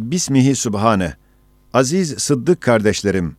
Bismihi Subhane. Aziz Sıddık kardeşlerim,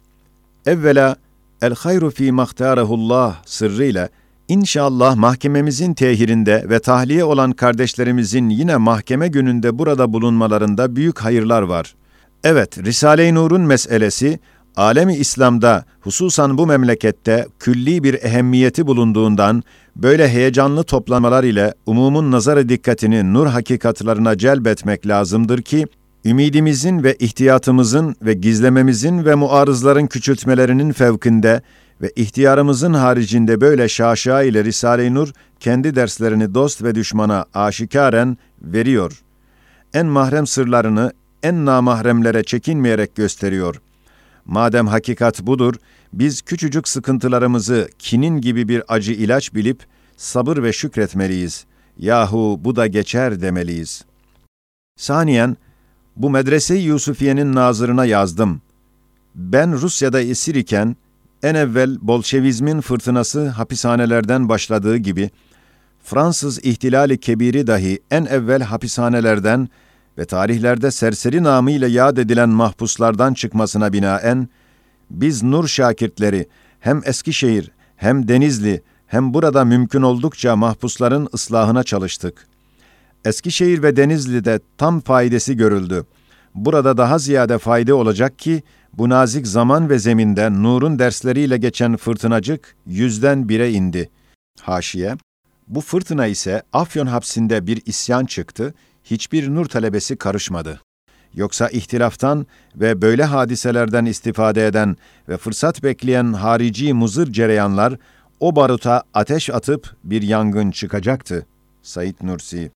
evvela el hayru fi mahtarehullah sırrıyla İnşallah mahkememizin tehirinde ve tahliye olan kardeşlerimizin yine mahkeme gününde burada bulunmalarında büyük hayırlar var. Evet, Risale-i Nur'un meselesi, alemi İslam'da, hususan bu memlekette külli bir ehemmiyeti bulunduğundan, böyle heyecanlı toplamalar ile umumun nazarı dikkatini nur hakikatlarına celbetmek lazımdır ki, ümidimizin ve ihtiyatımızın ve gizlememizin ve muarızların küçültmelerinin fevkinde ve ihtiyarımızın haricinde böyle şaşa ile Risale-i Nur kendi derslerini dost ve düşmana aşikaren veriyor. En mahrem sırlarını en namahremlere çekinmeyerek gösteriyor. Madem hakikat budur, biz küçücük sıkıntılarımızı kinin gibi bir acı ilaç bilip sabır ve şükretmeliyiz. Yahu bu da geçer demeliyiz. Saniyen, bu medrese-i Yusufiye'nin nazırına yazdım. Ben Rusya'da esir iken, en evvel Bolşevizmin fırtınası hapishanelerden başladığı gibi, Fransız ihtilali kebiri dahi en evvel hapishanelerden ve tarihlerde serseri namıyla yad edilen mahpuslardan çıkmasına binaen, biz Nur şakirtleri hem Eskişehir hem Denizli hem burada mümkün oldukça mahpusların ıslahına çalıştık. Eskişehir ve Denizli'de tam faydası görüldü. Burada daha ziyade fayda olacak ki, bu nazik zaman ve zeminde Nur'un dersleriyle geçen fırtınacık yüzden bire indi. Haşiye, bu fırtına ise Afyon hapsinde bir isyan çıktı, hiçbir Nur talebesi karışmadı. Yoksa ihtilaftan ve böyle hadiselerden istifade eden ve fırsat bekleyen harici muzır cereyanlar o baruta ateş atıp bir yangın çıkacaktı. Said Nursi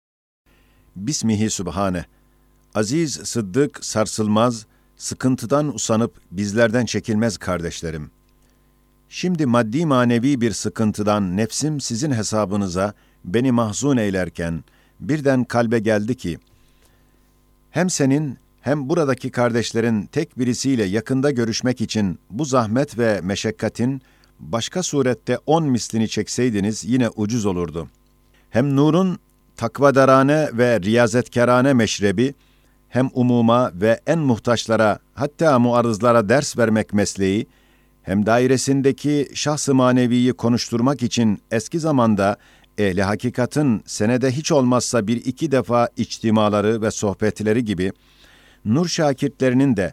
Bismihi Subhane Aziz Sıddık sarsılmaz, sıkıntıdan usanıp bizlerden çekilmez kardeşlerim. Şimdi maddi manevi bir sıkıntıdan nefsim sizin hesabınıza beni mahzun eylerken birden kalbe geldi ki, hem senin hem buradaki kardeşlerin tek birisiyle yakında görüşmek için bu zahmet ve meşakkatin başka surette on mislini çekseydiniz yine ucuz olurdu. Hem nurun takvadarane ve riyazetkarane meşrebi, hem umuma ve en muhtaçlara hatta muarızlara ders vermek mesleği, hem dairesindeki şahs-ı maneviyi konuşturmak için eski zamanda ehli hakikatın senede hiç olmazsa bir iki defa içtimaları ve sohbetleri gibi, nur şakirtlerinin de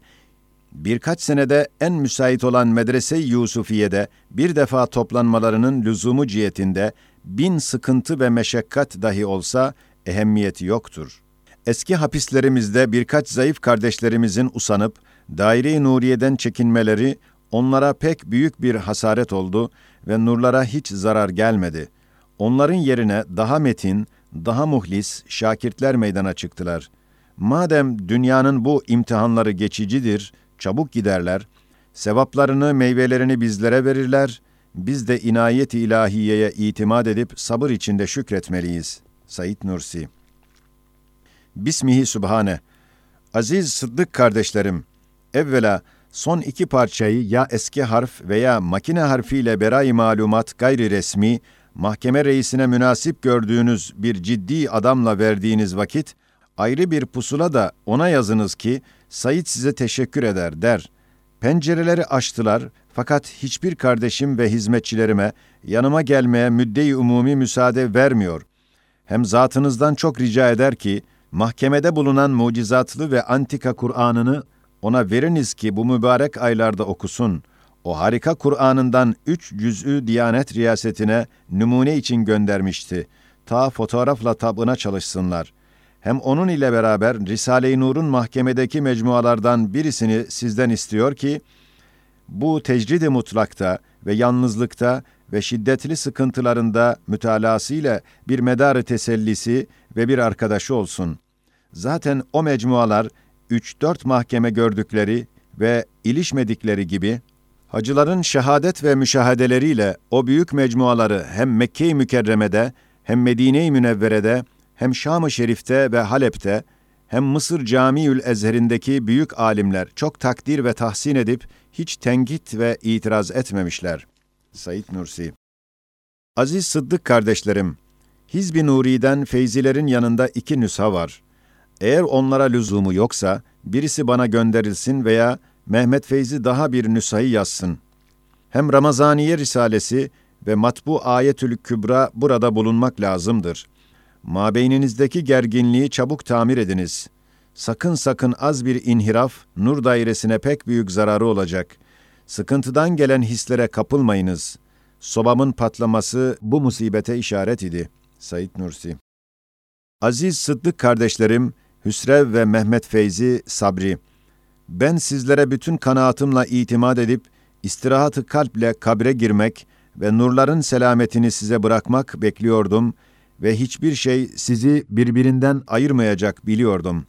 birkaç senede en müsait olan Medrese-i Yusufiye'de bir defa toplanmalarının lüzumu cihetinde bin sıkıntı ve meşakkat dahi olsa ehemmiyeti yoktur. Eski hapislerimizde birkaç zayıf kardeşlerimizin usanıp daire-i Nuriye'den çekinmeleri onlara pek büyük bir hasaret oldu ve nurlara hiç zarar gelmedi. Onların yerine daha metin, daha muhlis şakirtler meydana çıktılar. Madem dünyanın bu imtihanları geçicidir, çabuk giderler, sevaplarını, meyvelerini bizlere verirler, biz de inayet-i ilahiyeye itimat edip sabır içinde şükretmeliyiz. Said Nursi Bismihi Sübhane. Aziz Sıddık kardeşlerim, evvela son iki parçayı ya eski harf veya makine harfiyle beray malumat gayri resmi, mahkeme reisine münasip gördüğünüz bir ciddi adamla verdiğiniz vakit, ayrı bir pusula da ona yazınız ki, Said size teşekkür eder der. Pencereleri açtılar fakat hiçbir kardeşim ve hizmetçilerime yanıma gelmeye müdde-i umumi müsaade vermiyor. Hem zatınızdan çok rica eder ki, mahkemede bulunan mucizatlı ve antika Kur'an'ını ona veriniz ki bu mübarek aylarda okusun. O harika Kur'an'ından üç cüz'ü Diyanet riyasetine numune için göndermişti. Ta fotoğrafla tabına çalışsınlar. Hem onun ile beraber Risale-i Nur'un mahkemedeki mecmualardan birisini sizden istiyor ki, bu tecrid-i mutlakta ve yalnızlıkta ve şiddetli sıkıntılarında mütalasıyla bir medarı tesellisi ve bir arkadaşı olsun. Zaten o mecmualar 3-4 mahkeme gördükleri ve ilişmedikleri gibi hacıların şehadet ve müşahedeleriyle o büyük mecmuaları hem Mekke-i Mükerreme'de hem Medine-i Münevvere'de hem Şam-ı Şerif'te ve Halep'te hem Mısır Camiül Ezher'indeki büyük alimler çok takdir ve tahsin edip hiç tenkit ve itiraz etmemişler. Said Nursi Aziz Sıddık kardeşlerim, Hizb-i Nuri'den feyzilerin yanında iki nüsha var. Eğer onlara lüzumu yoksa, birisi bana gönderilsin veya Mehmet Feyzi daha bir nüshayı yazsın. Hem Ramazaniye Risalesi ve Matbu Ayetül Kübra burada bulunmak lazımdır. Mabeyninizdeki gerginliği çabuk tamir ediniz. Sakın sakın az bir inhiraf, nur dairesine pek büyük zararı olacak. Sıkıntıdan gelen hislere kapılmayınız. Sobamın patlaması bu musibete işaret idi. Said Nursi Aziz Sıddık kardeşlerim, Hüsrev ve Mehmet Feyzi Sabri, ben sizlere bütün kanaatimle itimat edip, istirahatı kalple kabre girmek ve nurların selametini size bırakmak bekliyordum ve hiçbir şey sizi birbirinden ayırmayacak biliyordum.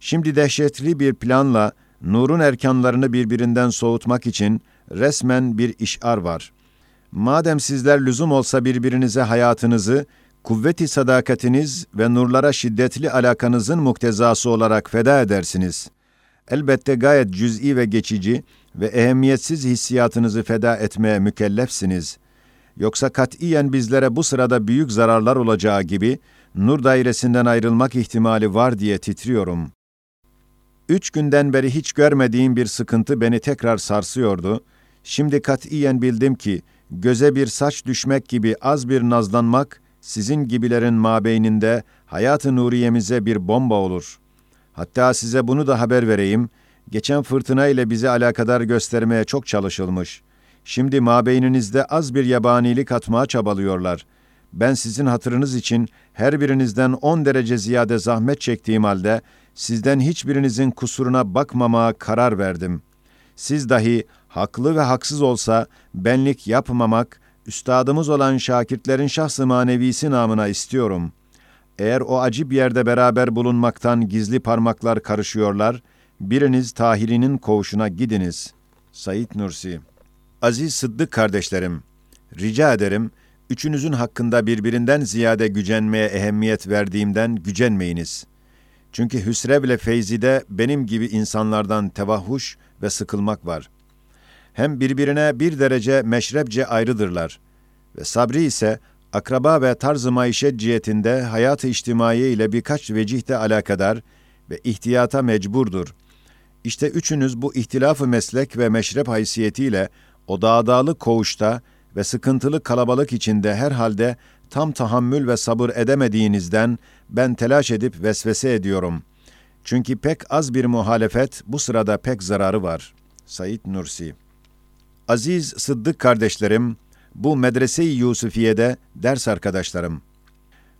Şimdi dehşetli bir planla nurun erkanlarını birbirinden soğutmak için resmen bir işar var. Madem sizler lüzum olsa birbirinize hayatınızı, kuvveti sadakatiniz ve nurlara şiddetli alakanızın muktezası olarak feda edersiniz. Elbette gayet cüz'i ve geçici ve ehemmiyetsiz hissiyatınızı feda etmeye mükellefsiniz. Yoksa katiyen bizlere bu sırada büyük zararlar olacağı gibi, nur dairesinden ayrılmak ihtimali var diye titriyorum. Üç günden beri hiç görmediğim bir sıkıntı beni tekrar sarsıyordu. Şimdi katiyen bildim ki, göze bir saç düşmek gibi az bir nazlanmak, sizin gibilerin mabeyninde hayat-ı nuriyemize bir bomba olur. Hatta size bunu da haber vereyim, geçen fırtına ile bizi alakadar göstermeye çok çalışılmış. Şimdi mabeyninizde az bir yabanilik atmaya çabalıyorlar. Ben sizin hatırınız için her birinizden on derece ziyade zahmet çektiğim halde, sizden hiçbirinizin kusuruna bakmamaya karar verdim. Siz dahi haklı ve haksız olsa benlik yapmamak, üstadımız olan şakirtlerin şahsı manevisi namına istiyorum. Eğer o acip yerde beraber bulunmaktan gizli parmaklar karışıyorlar, biriniz Tahiri'nin koğuşuna gidiniz. Said Nursi Aziz Sıddık kardeşlerim, rica ederim, üçünüzün hakkında birbirinden ziyade gücenmeye ehemmiyet verdiğimden gücenmeyiniz. Çünkü Hüsrev ile Feyzi'de benim gibi insanlardan tevahhuş ve sıkılmak var. Hem birbirine bir derece meşrebce ayrıdırlar. Ve Sabri ise akraba ve tarz-ı maişet cihetinde hayat-ı içtimai ile birkaç vecihte alakadar ve ihtiyata mecburdur. İşte üçünüz bu ihtilafı meslek ve meşrep haysiyetiyle o dağdağlı koğuşta ve sıkıntılı kalabalık içinde herhalde tam tahammül ve sabır edemediğinizden ben telaş edip vesvese ediyorum. Çünkü pek az bir muhalefet bu sırada pek zararı var. Said Nursi Aziz Sıddık kardeşlerim, bu medrese-i Yusufiye'de ders arkadaşlarım.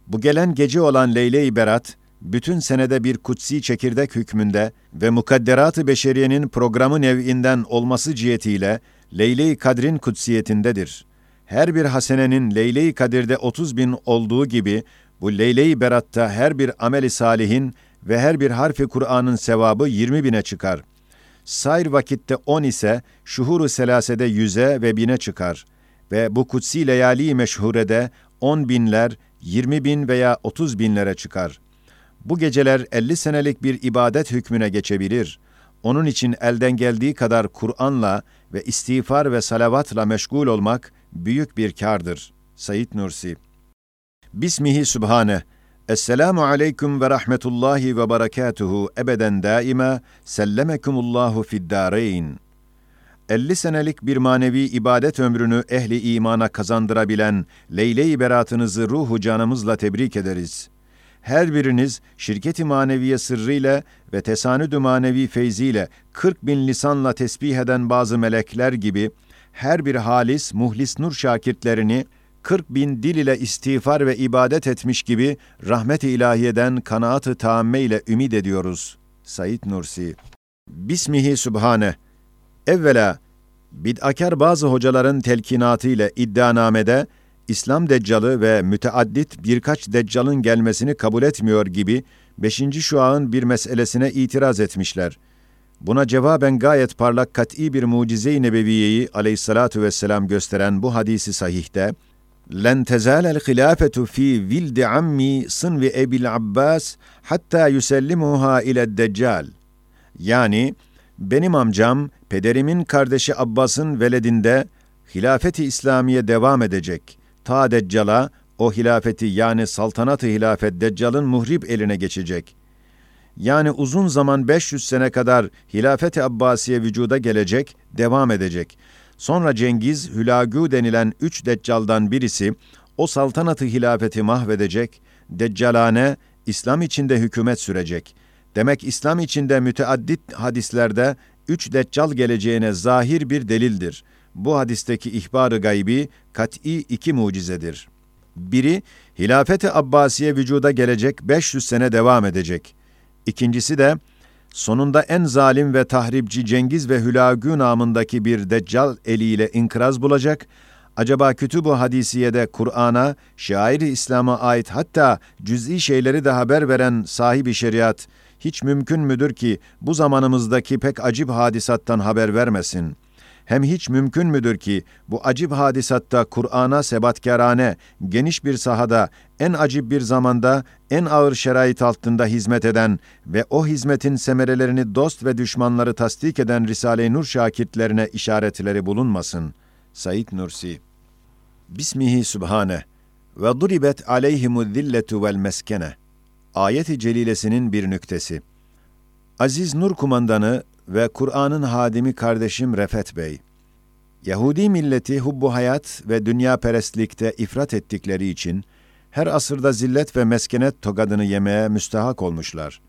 Bu gelen gece olan Leyle-i Berat, bütün senede bir kutsi çekirdek hükmünde ve mukadderat-ı beşeriyenin programı nev'inden olması cihetiyle Leyle-i Kadr'in kutsiyetindedir. Her bir hasenenin Leyle-i Kadir'de 30 bin olduğu gibi, bu Leyle-i Berat'ta her bir ameli salihin ve her bir harfi Kur'an'ın sevabı 20 bine çıkar. Sair vakitte 10 ise şuhuru selasede yüze ve bine çıkar. Ve bu kutsi leyali meşhurede 10 binler, 20 bin veya 30 binlere çıkar. Bu geceler 50 senelik bir ibadet hükmüne geçebilir. Onun için elden geldiği kadar Kur'an'la ve istiğfar ve salavatla meşgul olmak büyük bir kardır. Said Nursi Bismihi Sübhane Esselamu aleyküm ve rahmetullahi ve berekatuhu ebeden daima sellemekumullahu fiddâreyn. 50 senelik bir manevi ibadet ömrünü ehli imana kazandırabilen leyle-i beratınızı ruhu canımızla tebrik ederiz. Her biriniz şirketi maneviye sırrıyla ve tesanüdü manevi feyziyle 40 bin lisanla tesbih eden bazı melekler gibi her bir halis, muhlis nur şakirtlerini 40 bin dil ile istiğfar ve ibadet etmiş gibi rahmet-i ilahiyeden kanaat-ı taamme ile ümid ediyoruz. Said Nursi Bismihi Sübhane Evvela, bid'akar bazı hocaların telkinatı ile iddianamede İslam deccalı ve müteaddit birkaç deccalın gelmesini kabul etmiyor gibi beşinci şuağın bir meselesine itiraz etmişler. Buna cevaben gayet parlak kat'i bir mucize-i nebeviyeyi aleyhissalatu vesselam gösteren bu hadisi sahihte, لن تزال الخلافة في ولد عمي صنو أبي العباس hatta yusellimuha ile deccal. Yani benim amcam pederimin kardeşi Abbas'ın veledinde hilafeti İslamiye devam edecek. Ta Deccal'a o hilafeti yani saltanat-ı hilafet Deccal'ın muhrib eline geçecek. yani uzun zaman 500 sene kadar hilafet-i Abbasiye vücuda gelecek, devam edecek. Sonra Cengiz, Hülagü denilen üç deccaldan birisi, o saltanatı hilafeti mahvedecek, deccalane, İslam içinde hükümet sürecek. Demek İslam içinde müteaddit hadislerde üç deccal geleceğine zahir bir delildir. Bu hadisteki ihbar-ı gaybi kat'i iki mucizedir. Biri, hilafeti Abbasiye vücuda gelecek 500 sene devam edecek. İkincisi de, sonunda en zalim ve tahripçi Cengiz ve Hülagü namındaki bir deccal eliyle inkraz bulacak, acaba kütüb-ü hadisiyede Kur'an'a, şairi İslam'a ait hatta cüz'i şeyleri de haber veren sahibi şeriat, hiç mümkün müdür ki bu zamanımızdaki pek acip hadisattan haber vermesin? Hem hiç mümkün müdür ki bu acip hadisatta Kur'an'a sebatkarane, geniş bir sahada, en acip bir zamanda, en ağır şerait altında hizmet eden ve o hizmetin semerelerini dost ve düşmanları tasdik eden Risale-i Nur şakirtlerine işaretleri bulunmasın. Said Nursi Bismihi Sübhane ve duribet aleyhimu zilletu vel meskene Ayet-i celilesinin bir nüktesi. Aziz Nur kumandanı ve Kur'an'ın hadimi kardeşim Refet Bey. Yahudi milleti hubbu hayat ve dünya perestlikte ifrat ettikleri için her asırda zillet ve meskenet togadını yemeye müstahak olmuşlar.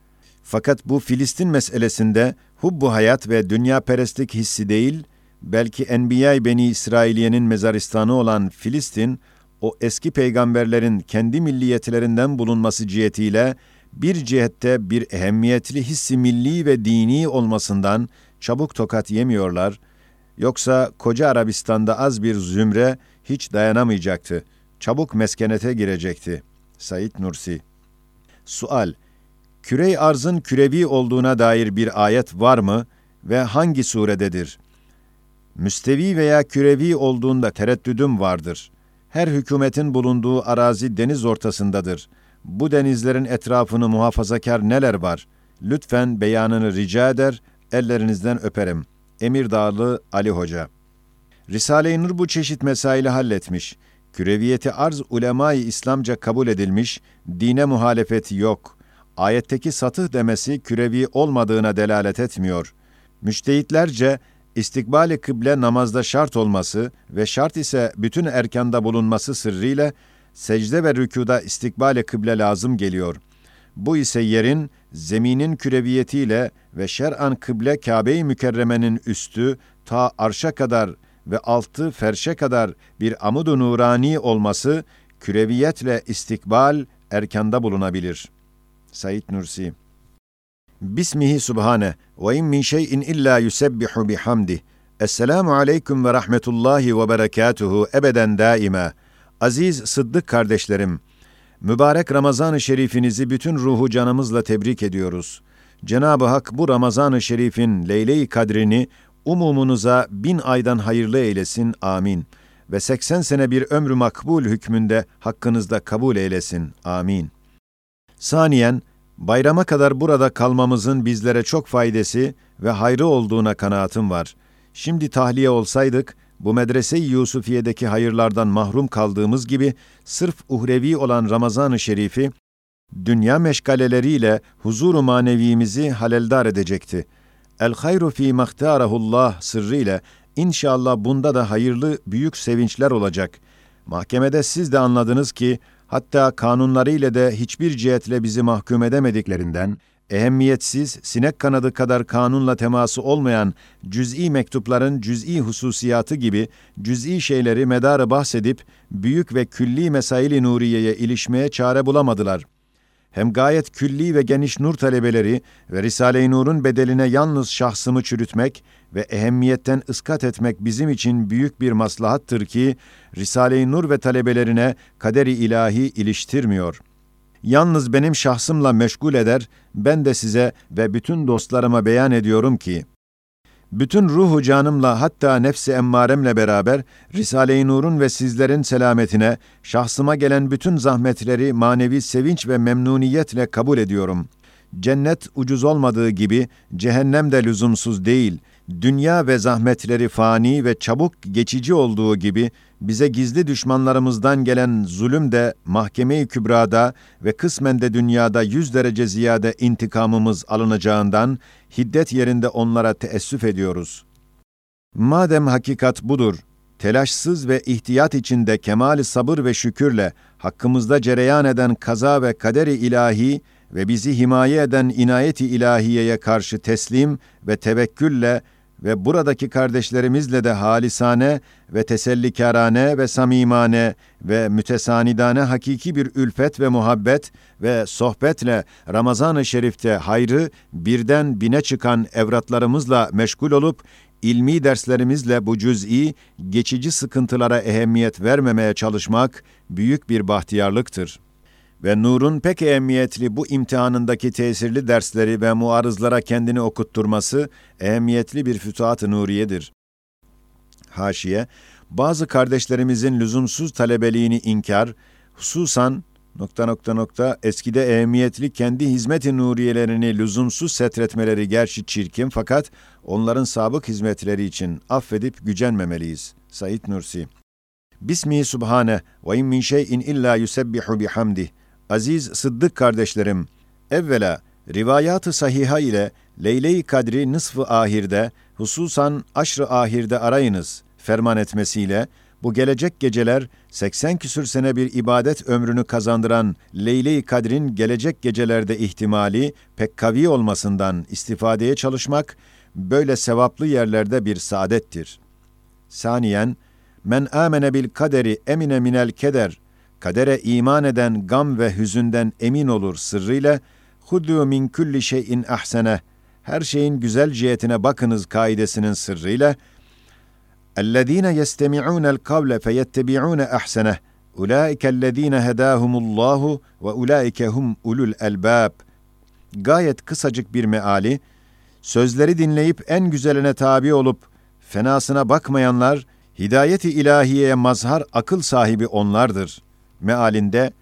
Fakat bu Filistin meselesinde hubbu hayat ve dünya perestlik hissi değil, belki Enbiya Beni İsrailiye'nin mezaristanı olan Filistin, o eski peygamberlerin kendi milliyetlerinden bulunması cihetiyle bir cihette bir ehemmiyetli hissi milli ve dini olmasından çabuk tokat yemiyorlar, yoksa koca Arabistan'da az bir zümre hiç dayanamayacaktı, çabuk meskenete girecekti. Said Nursi Sual Kürey arzın kürevi olduğuna dair bir ayet var mı ve hangi surededir? Müstevi veya kürevi olduğunda tereddüdüm vardır. Her hükümetin bulunduğu arazi deniz ortasındadır.'' Bu denizlerin etrafını muhafazakar neler var? Lütfen beyanını rica eder, ellerinizden öperim. Emir Dağlı Ali Hoca. Risale-i Nur bu çeşit mesaili halletmiş. Küreviyeti arz ulemayı İslamca kabul edilmiş, dine muhalefeti yok. Ayetteki satıh demesi kürevi olmadığına delalet etmiyor. Müştehitlerce istikbali kıble namazda şart olması ve şart ise bütün erkanda bulunması sırrıyla secde ve rükuda istikbale kıble lazım geliyor. Bu ise yerin, zeminin küreviyetiyle ve şer'an kıble Kabe-i Mükerreme'nin üstü ta arşa kadar ve altı ferşe kadar bir amud-u nurani olması küreviyetle istikbal erkanda bulunabilir. Said Nursi Bismihi Subhane ve in min şeyin illa yusebbihu bihamdih. Esselamu aleyküm ve rahmetullahi ve berekatuhu ebeden daima. Aziz Sıddık kardeşlerim, mübarek Ramazan-ı Şerifinizi bütün ruhu canımızla tebrik ediyoruz. Cenab-ı Hak bu Ramazan-ı Şerif'in leyle-i kadrini umumunuza bin aydan hayırlı eylesin. Amin. Ve 80 sene bir ömrü makbul hükmünde hakkınızda kabul eylesin. Amin. Saniyen, bayrama kadar burada kalmamızın bizlere çok faydası ve hayrı olduğuna kanaatim var. Şimdi tahliye olsaydık, bu medrese-i Yusufiye'deki hayırlardan mahrum kaldığımız gibi sırf uhrevi olan Ramazan-ı Şerif'i dünya meşgaleleriyle huzuru manevimizi haleldar edecekti. El hayru fi mahtarahullah sırrıyla inşallah bunda da hayırlı büyük sevinçler olacak. Mahkemede siz de anladınız ki hatta kanunlarıyla de hiçbir cihetle bizi mahkum edemediklerinden ehemmiyetsiz, sinek kanadı kadar kanunla teması olmayan cüz'i mektupların cüz'i hususiyatı gibi cüz'i şeyleri medarı bahsedip büyük ve külli mesaili nuriyeye ilişmeye çare bulamadılar. Hem gayet külli ve geniş nur talebeleri ve Risale-i Nur'un bedeline yalnız şahsımı çürütmek ve ehemmiyetten ıskat etmek bizim için büyük bir maslahattır ki Risale-i Nur ve talebelerine kaderi ilahi iliştirmiyor.'' Yalnız benim şahsımla meşgul eder, ben de size ve bütün dostlarıma beyan ediyorum ki, bütün ruhu canımla hatta nefsi emmaremle beraber Risale-i Nur'un ve sizlerin selametine, şahsıma gelen bütün zahmetleri manevi sevinç ve memnuniyetle kabul ediyorum. Cennet ucuz olmadığı gibi cehennem de lüzumsuz değil. dünya ve zahmetleri fani ve çabuk geçici olduğu gibi bize gizli düşmanlarımızdan gelen zulüm de mahkeme-i kübrada ve kısmen de dünyada yüz derece ziyade intikamımız alınacağından hiddet yerinde onlara teessüf ediyoruz. Madem hakikat budur, telaşsız ve ihtiyat içinde kemali sabır ve şükürle hakkımızda cereyan eden kaza ve kaderi ilahi ve bizi himaye eden inayeti ilahiyeye karşı teslim ve tevekkülle ve buradaki kardeşlerimizle de halisane ve tesellikarane ve samimane ve mütesanidane hakiki bir ülfet ve muhabbet ve sohbetle Ramazan-ı Şerif'te hayrı birden bine çıkan evratlarımızla meşgul olup ilmi derslerimizle bu cüz'i, geçici sıkıntılara ehemmiyet vermemeye çalışmak büyük bir bahtiyarlıktır. Ve Nur'un pek ehemmiyetli bu imtihanındaki tesirli dersleri ve muarızlara kendini okutturması ehemmiyetli bir fütuhat-ı nuriyedir. Haşiye, bazı kardeşlerimizin lüzumsuz talebeliğini inkar, hususan nokta nokta nokta eskide ehemmiyetli kendi hizmet-i nuriyelerini lüzumsuz setretmeleri gerçi çirkin fakat onların sabık hizmetleri için affedip gücenmemeliyiz. Said Nursi Bismi Subhane ve in min şeyin illa yusebbihu bihamdih. Aziz Sıddık kardeşlerim, evvela rivayat-ı sahiha ile Leyle-i Kadri nısf-ı ahirde, hususan aşr-ı ahirde arayınız ferman etmesiyle, bu gelecek geceler 80 küsür sene bir ibadet ömrünü kazandıran Leyle-i Kadr'in gelecek gecelerde ihtimali pek kavi olmasından istifadeye çalışmak, böyle sevaplı yerlerde bir saadettir. Saniyen, men amene bil kaderi emine minel keder, kadere iman eden gam ve hüzünden emin olur sırrıyla, hudu min kulli şeyin ahsene, her şeyin güzel cihetine bakınız kaidesinin sırrıyla, اَلَّذ۪ينَ يَسْتَمِعُونَ الْقَوْلَ فَيَتَّبِعُونَ اَحْسَنَهُ اُولَٰئِكَ الَّذ۪ينَ هَدَاهُمُ اللّٰهُ وَاُولَٰئِكَ هُمْ اُلُوا الْاَلْبَابِ Gayet kısacık bir meali, sözleri dinleyip en güzeline tabi olup, fenasına bakmayanlar, hidayeti ilahiyeye mazhar akıl sahibi onlardır. Mealinde,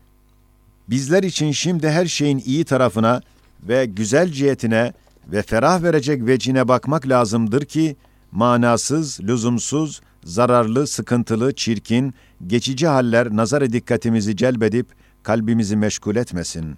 bizler için şimdi her şeyin iyi tarafına ve güzel cihetine ve ferah verecek vecine bakmak lazımdır ki, manasız, lüzumsuz, zararlı, sıkıntılı, çirkin, geçici haller nazar dikkatimizi celbedip kalbimizi meşgul etmesin.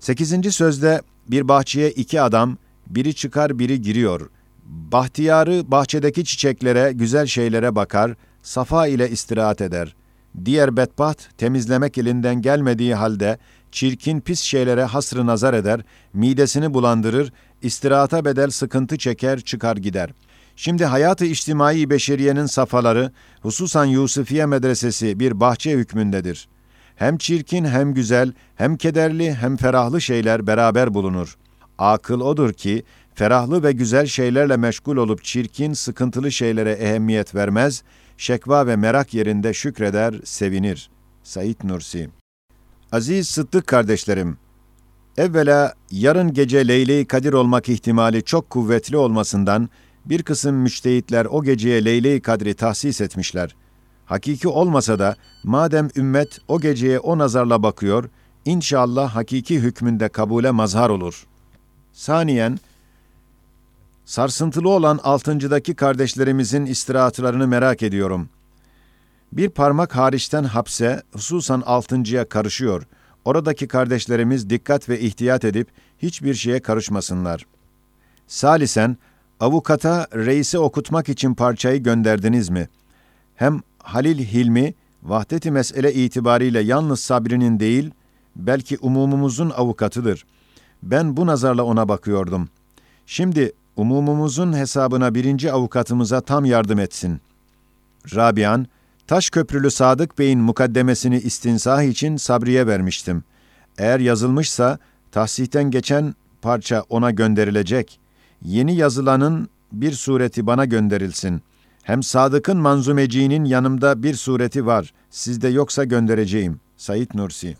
Sekizinci sözde bir bahçeye iki adam, biri çıkar biri giriyor. Bahtiyarı bahçedeki çiçeklere, güzel şeylere bakar, safa ile istirahat eder. Diğer bedbaht temizlemek elinden gelmediği halde çirkin pis şeylere hasrı nazar eder, midesini bulandırır, istirahata bedel sıkıntı çeker, çıkar gider.'' Şimdi hayatı içtimai beşeriyenin safaları, hususan Yusufiye medresesi bir bahçe hükmündedir. Hem çirkin hem güzel, hem kederli hem ferahlı şeyler beraber bulunur. Akıl odur ki, ferahlı ve güzel şeylerle meşgul olup çirkin, sıkıntılı şeylere ehemmiyet vermez, şekva ve merak yerinde şükreder, sevinir. Said Nursi Aziz Sıddık kardeşlerim, evvela yarın gece Leyle-i Kadir olmak ihtimali çok kuvvetli olmasından, bir kısım müçtehitler o geceye Leyle-i Kadri tahsis etmişler. Hakiki olmasa da madem ümmet o geceye o nazarla bakıyor, inşallah hakiki hükmünde kabule mazhar olur. Saniyen, sarsıntılı olan altıncıdaki kardeşlerimizin istirahatlarını merak ediyorum. Bir parmak hariçten hapse, hususan altıncıya karışıyor. Oradaki kardeşlerimiz dikkat ve ihtiyat edip hiçbir şeye karışmasınlar. Salisen, Avukata reisi okutmak için parçayı gönderdiniz mi? Hem Halil Hilmi, vahdeti mesele itibariyle yalnız Sabri'nin değil, belki umumumuzun avukatıdır. Ben bu nazarla ona bakıyordum. Şimdi umumumuzun hesabına birinci avukatımıza tam yardım etsin. Rabian, Taş Köprülü Sadık Bey'in mukaddemesini istinsah için Sabri'ye vermiştim. Eğer yazılmışsa, tahsihten geçen parça ona gönderilecek.'' yeni yazılanın bir sureti bana gönderilsin. Hem Sadık'ın manzumeciğinin yanımda bir sureti var. Sizde yoksa göndereceğim. Said Nursi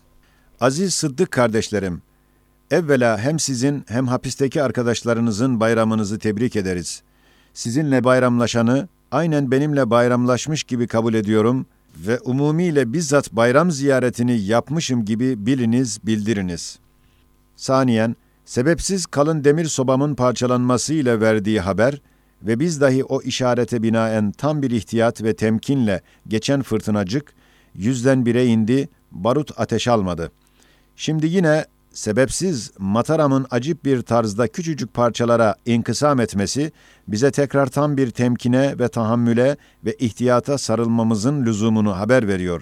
Aziz Sıddık kardeşlerim, evvela hem sizin hem hapisteki arkadaşlarınızın bayramınızı tebrik ederiz. Sizinle bayramlaşanı aynen benimle bayramlaşmış gibi kabul ediyorum ve umumiyle bizzat bayram ziyaretini yapmışım gibi biliniz, bildiriniz. Saniyen, sebepsiz kalın demir sobamın parçalanması ile verdiği haber, ve biz dahi o işarete binaen tam bir ihtiyat ve temkinle geçen fırtınacık, yüzden bire indi, barut ateş almadı. Şimdi yine sebepsiz Mataram'ın acip bir tarzda küçücük parçalara inkısam etmesi, bize tekrar tam bir temkine ve tahammüle ve ihtiyata sarılmamızın lüzumunu haber veriyor.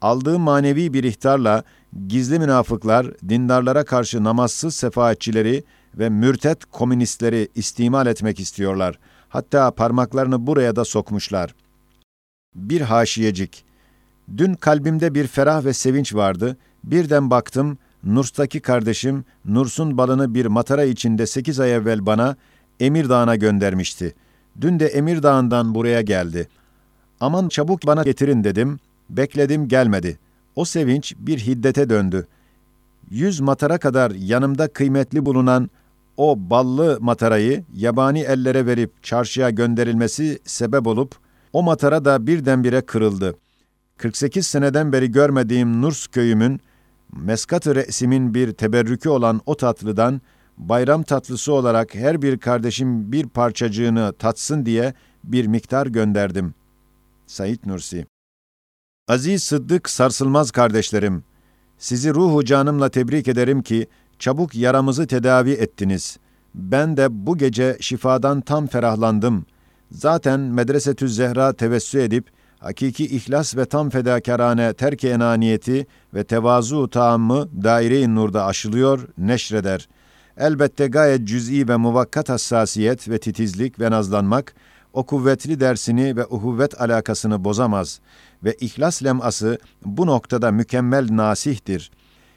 Aldığı manevi bir ihtarla gizli münafıklar, dindarlara karşı namazsız sefaatçileri ve mürtet komünistleri istimal etmek istiyorlar. Hatta parmaklarını buraya da sokmuşlar. Bir haşiyecik. Dün kalbimde bir ferah ve sevinç vardı. Birden baktım, Nurs'taki kardeşim, Nurs'un balını bir matara içinde sekiz ay evvel bana Emir Dağı'na göndermişti. Dün de Emir Dağı'ndan buraya geldi. Aman çabuk bana getirin dedim. Bekledim gelmedi. O sevinç bir hiddete döndü. Yüz matara kadar yanımda kıymetli bulunan o ballı matarayı yabani ellere verip çarşıya gönderilmesi sebep olup, o matara da birdenbire kırıldı. 48 seneden beri görmediğim Nurs köyümün, meskat-ı re'simin bir teberrükü olan o tatlıdan, bayram tatlısı olarak her bir kardeşim bir parçacığını tatsın diye bir miktar gönderdim. Said Nursi Aziz Sıddık sarsılmaz kardeşlerim, sizi ruhu canımla tebrik ederim ki, çabuk yaramızı tedavi ettiniz. Ben de bu gece şifadan tam ferahlandım. Zaten Medresetü Zehra tevessü edip, hakiki ihlas ve tam fedakarane terk enaniyeti ve tevazu taamı daire-i nurda aşılıyor, neşreder. Elbette gayet cüz'i ve muvakkat hassasiyet ve titizlik ve nazlanmak, o kuvvetli dersini ve uhuvvet alakasını bozamaz ve ihlas leması bu noktada mükemmel nasihtir.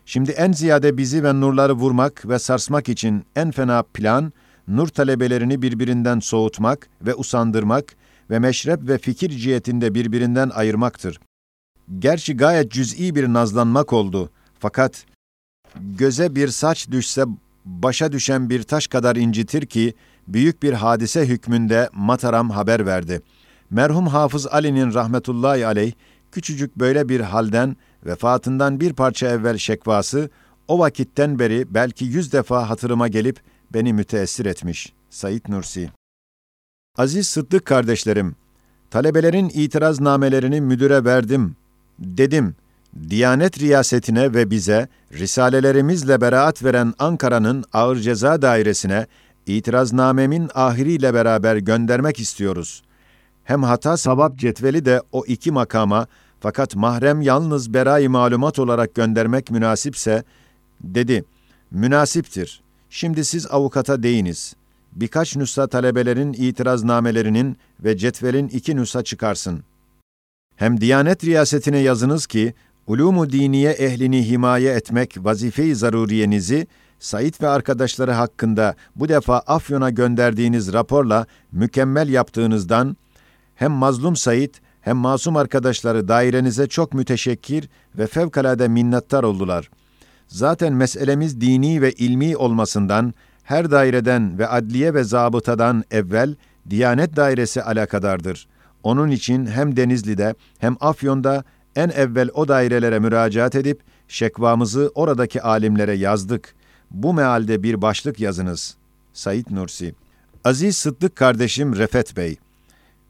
Şimdi en ziyade bizi ve nurları vurmak ve sarsmak için en fena plan, nur talebelerini birbirinden soğutmak ve usandırmak ve meşrep ve fikir cihetinde birbirinden ayırmaktır. Gerçi gayet cüz'i bir nazlanmak oldu. Fakat göze bir saç düşse başa düşen bir taş kadar incitir ki, büyük bir hadise hükmünde Mataram haber verdi. Merhum Hafız Ali'nin rahmetullahi aleyh, küçücük böyle bir halden, vefatından bir parça evvel şekvası, o vakitten beri belki yüz defa hatırıma gelip beni müteessir etmiş. Said Nursi Aziz Sıddık kardeşlerim, talebelerin itiraz namelerini müdüre verdim. Dedim, Diyanet riyasetine ve bize, risalelerimizle beraat veren Ankara'nın ağır ceza dairesine itiraznamemin ahiriyle beraber göndermek istiyoruz. Hem hata sabab cetveli de o iki makama fakat mahrem yalnız berayı malumat olarak göndermek münasipse, dedi, münasiptir. Şimdi siz avukata deyiniz. Birkaç nüsha talebelerin itiraznamelerinin ve cetvelin iki nüsha çıkarsın. Hem Diyanet riyasetine yazınız ki, ulumu diniye ehlini himaye etmek vazife-i zaruriyenizi, Said ve arkadaşları hakkında bu defa Afyon'a gönderdiğiniz raporla mükemmel yaptığınızdan, hem mazlum Said hem masum arkadaşları dairenize çok müteşekkir ve fevkalade minnettar oldular. Zaten meselemiz dini ve ilmi olmasından her daireden ve adliye ve zabıtadan evvel Diyanet dairesi alakadardır. Onun için hem Denizli'de hem Afyon'da en evvel o dairelere müracaat edip şekvamızı oradaki alimlere yazdık. Bu mealde bir başlık yazınız. Said Nursi Aziz Sıddık kardeşim Refet Bey,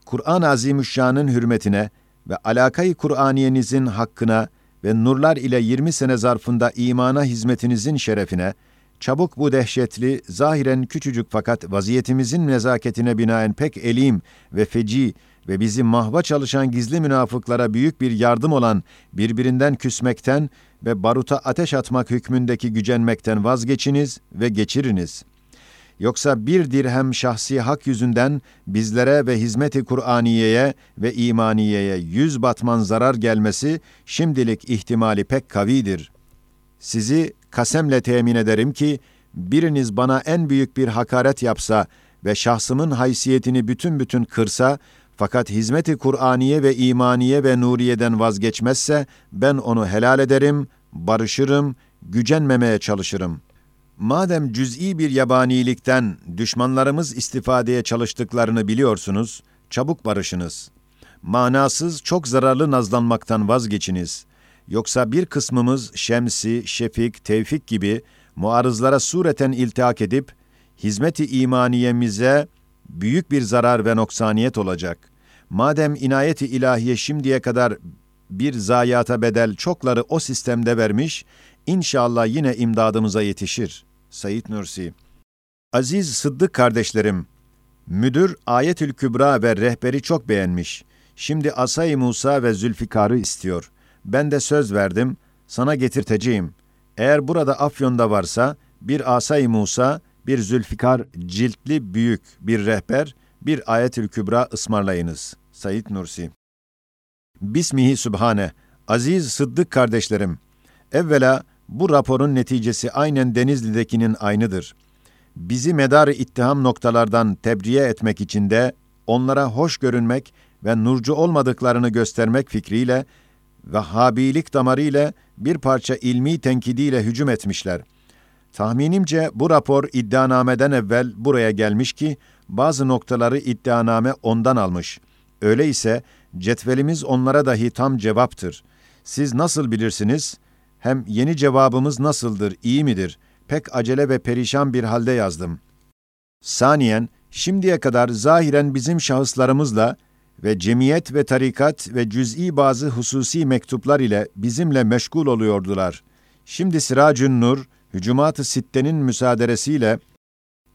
Kur'an-ı Azimüşşan'ın hürmetine ve alakayı Kur'aniyenizin hakkına ve nurlar ile 20 sene zarfında imana hizmetinizin şerefine, çabuk bu dehşetli, zahiren küçücük fakat vaziyetimizin nezaketine binaen pek elim ve feci ve bizi mahva çalışan gizli münafıklara büyük bir yardım olan birbirinden küsmekten ve baruta ateş atmak hükmündeki gücenmekten vazgeçiniz ve geçiriniz.'' Yoksa bir dirhem şahsi hak yüzünden bizlere ve hizmeti Kur'aniye'ye ve imaniyeye yüz batman zarar gelmesi şimdilik ihtimali pek kavidir. Sizi kasemle temin ederim ki, biriniz bana en büyük bir hakaret yapsa ve şahsımın haysiyetini bütün bütün kırsa, fakat hizmeti Kur'aniye ve imaniye ve nuriyeden vazgeçmezse, ben onu helal ederim, barışırım, gücenmemeye çalışırım.'' Madem cüz'i bir yabanilikten düşmanlarımız istifadeye çalıştıklarını biliyorsunuz, çabuk barışınız. Manasız, çok zararlı nazlanmaktan vazgeçiniz. Yoksa bir kısmımız Şemsi, Şefik, Tevfik gibi muarızlara sureten iltihak edip, hizmeti imaniyemize büyük bir zarar ve noksaniyet olacak. Madem inayeti ilahiye şimdiye kadar bir zayiata bedel çokları o sistemde vermiş, inşallah yine imdadımıza yetişir. Sayit Nursi Aziz Sıddık kardeşlerim, müdür Ayetül Kübra ve rehberi çok beğenmiş. Şimdi Asay Musa ve Zülfikar'ı istiyor. Ben de söz verdim, sana getirteceğim. Eğer burada Afyon'da varsa, bir Asay Musa, bir Zülfikar ciltli büyük bir rehber, bir Ayetül Kübra ısmarlayınız. Sayit Nursi Bismihi Sübhane, aziz Sıddık kardeşlerim, evvela bu raporun neticesi aynen Denizli'dekinin aynıdır. Bizi medar ittiham noktalardan tebriye etmek için de onlara hoş görünmek ve nurcu olmadıklarını göstermek fikriyle ve habilik damarıyla bir parça ilmi tenkidiyle hücum etmişler. Tahminimce bu rapor iddianameden evvel buraya gelmiş ki bazı noktaları iddianame ondan almış. Öyleyse cetvelimiz onlara dahi tam cevaptır. Siz nasıl bilirsiniz? Hem yeni cevabımız nasıldır, iyi midir? Pek acele ve perişan bir halde yazdım. Saniyen, şimdiye kadar zahiren bizim şahıslarımızla ve cemiyet ve tarikat ve cüz'i bazı hususi mektuplar ile bizimle meşgul oluyordular. Şimdi Siracün Nur, Hücumat-ı Sitte'nin müsaaderesiyle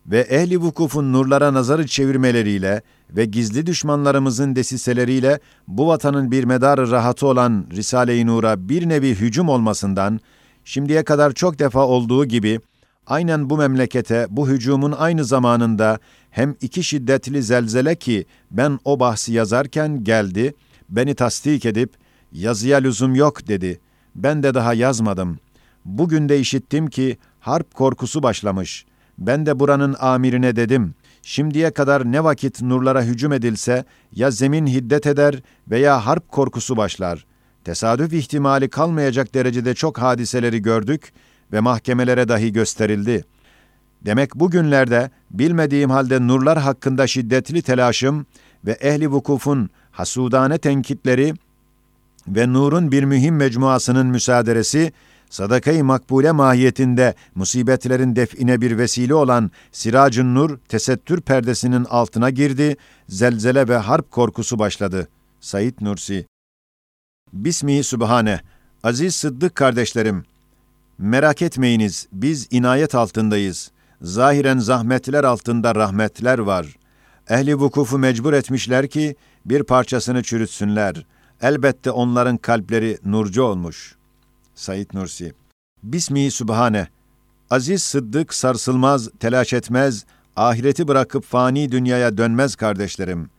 ve ehli vukufun nurlara nazarı çevirmeleriyle ve gizli düşmanlarımızın desiseleriyle bu vatanın bir medarı rahatı olan Risale-i Nur'a bir nevi hücum olmasından, şimdiye kadar çok defa olduğu gibi, aynen bu memlekete bu hücumun aynı zamanında hem iki şiddetli zelzele ki ben o bahsi yazarken geldi, beni tasdik edip, yazıya lüzum yok dedi. Ben de daha yazmadım. Bugün de işittim ki harp korkusu başlamış. Ben de buranın amirine dedim, şimdiye kadar ne vakit nurlara hücum edilse ya zemin hiddet eder veya harp korkusu başlar. Tesadüf ihtimali kalmayacak derecede çok hadiseleri gördük ve mahkemelere dahi gösterildi. Demek bugünlerde bilmediğim halde nurlar hakkında şiddetli telaşım ve ehli vukufun hasudane tenkitleri ve nurun bir mühim mecmuasının müsaaderesi sadakayı makbule mahiyetinde musibetlerin define bir vesile olan Siracın Nur tesettür perdesinin altına girdi, zelzele ve harp korkusu başladı. Said Nursi Bismihi Sübhane Aziz Sıddık kardeşlerim, merak etmeyiniz, biz inayet altındayız. Zahiren zahmetler altında rahmetler var. Ehli vukufu mecbur etmişler ki bir parçasını çürütsünler. Elbette onların kalpleri nurcu olmuş.'' Said Nursi. Bismi Sübhane. Aziz Sıddık sarsılmaz, telaş etmez, ahireti bırakıp fani dünyaya dönmez kardeşlerim.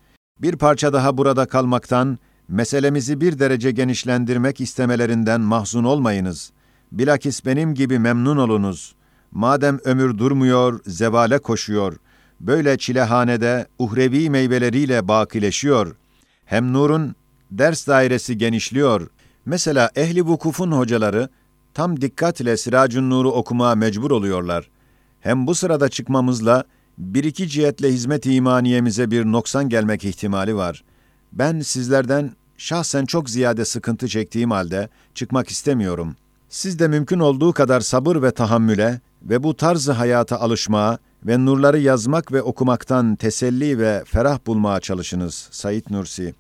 Bir parça daha burada kalmaktan, meselemizi bir derece genişlendirmek istemelerinden mahzun olmayınız. Bilakis benim gibi memnun olunuz. Madem ömür durmuyor, zevale koşuyor. Böyle çilehanede uhrevi meyveleriyle bakileşiyor. Hem nurun ders dairesi genişliyor.'' Mesela ehli vukufun hocaları tam dikkat ile Siracun Nur'u okumaya mecbur oluyorlar. Hem bu sırada çıkmamızla bir iki cihetle hizmet imaniyemize bir noksan gelmek ihtimali var. Ben sizlerden şahsen çok ziyade sıkıntı çektiğim halde çıkmak istemiyorum. Siz de mümkün olduğu kadar sabır ve tahammüle ve bu tarzı hayata alışmaya ve nurları yazmak ve okumaktan teselli ve ferah bulmaya çalışınız. Sayit Nursi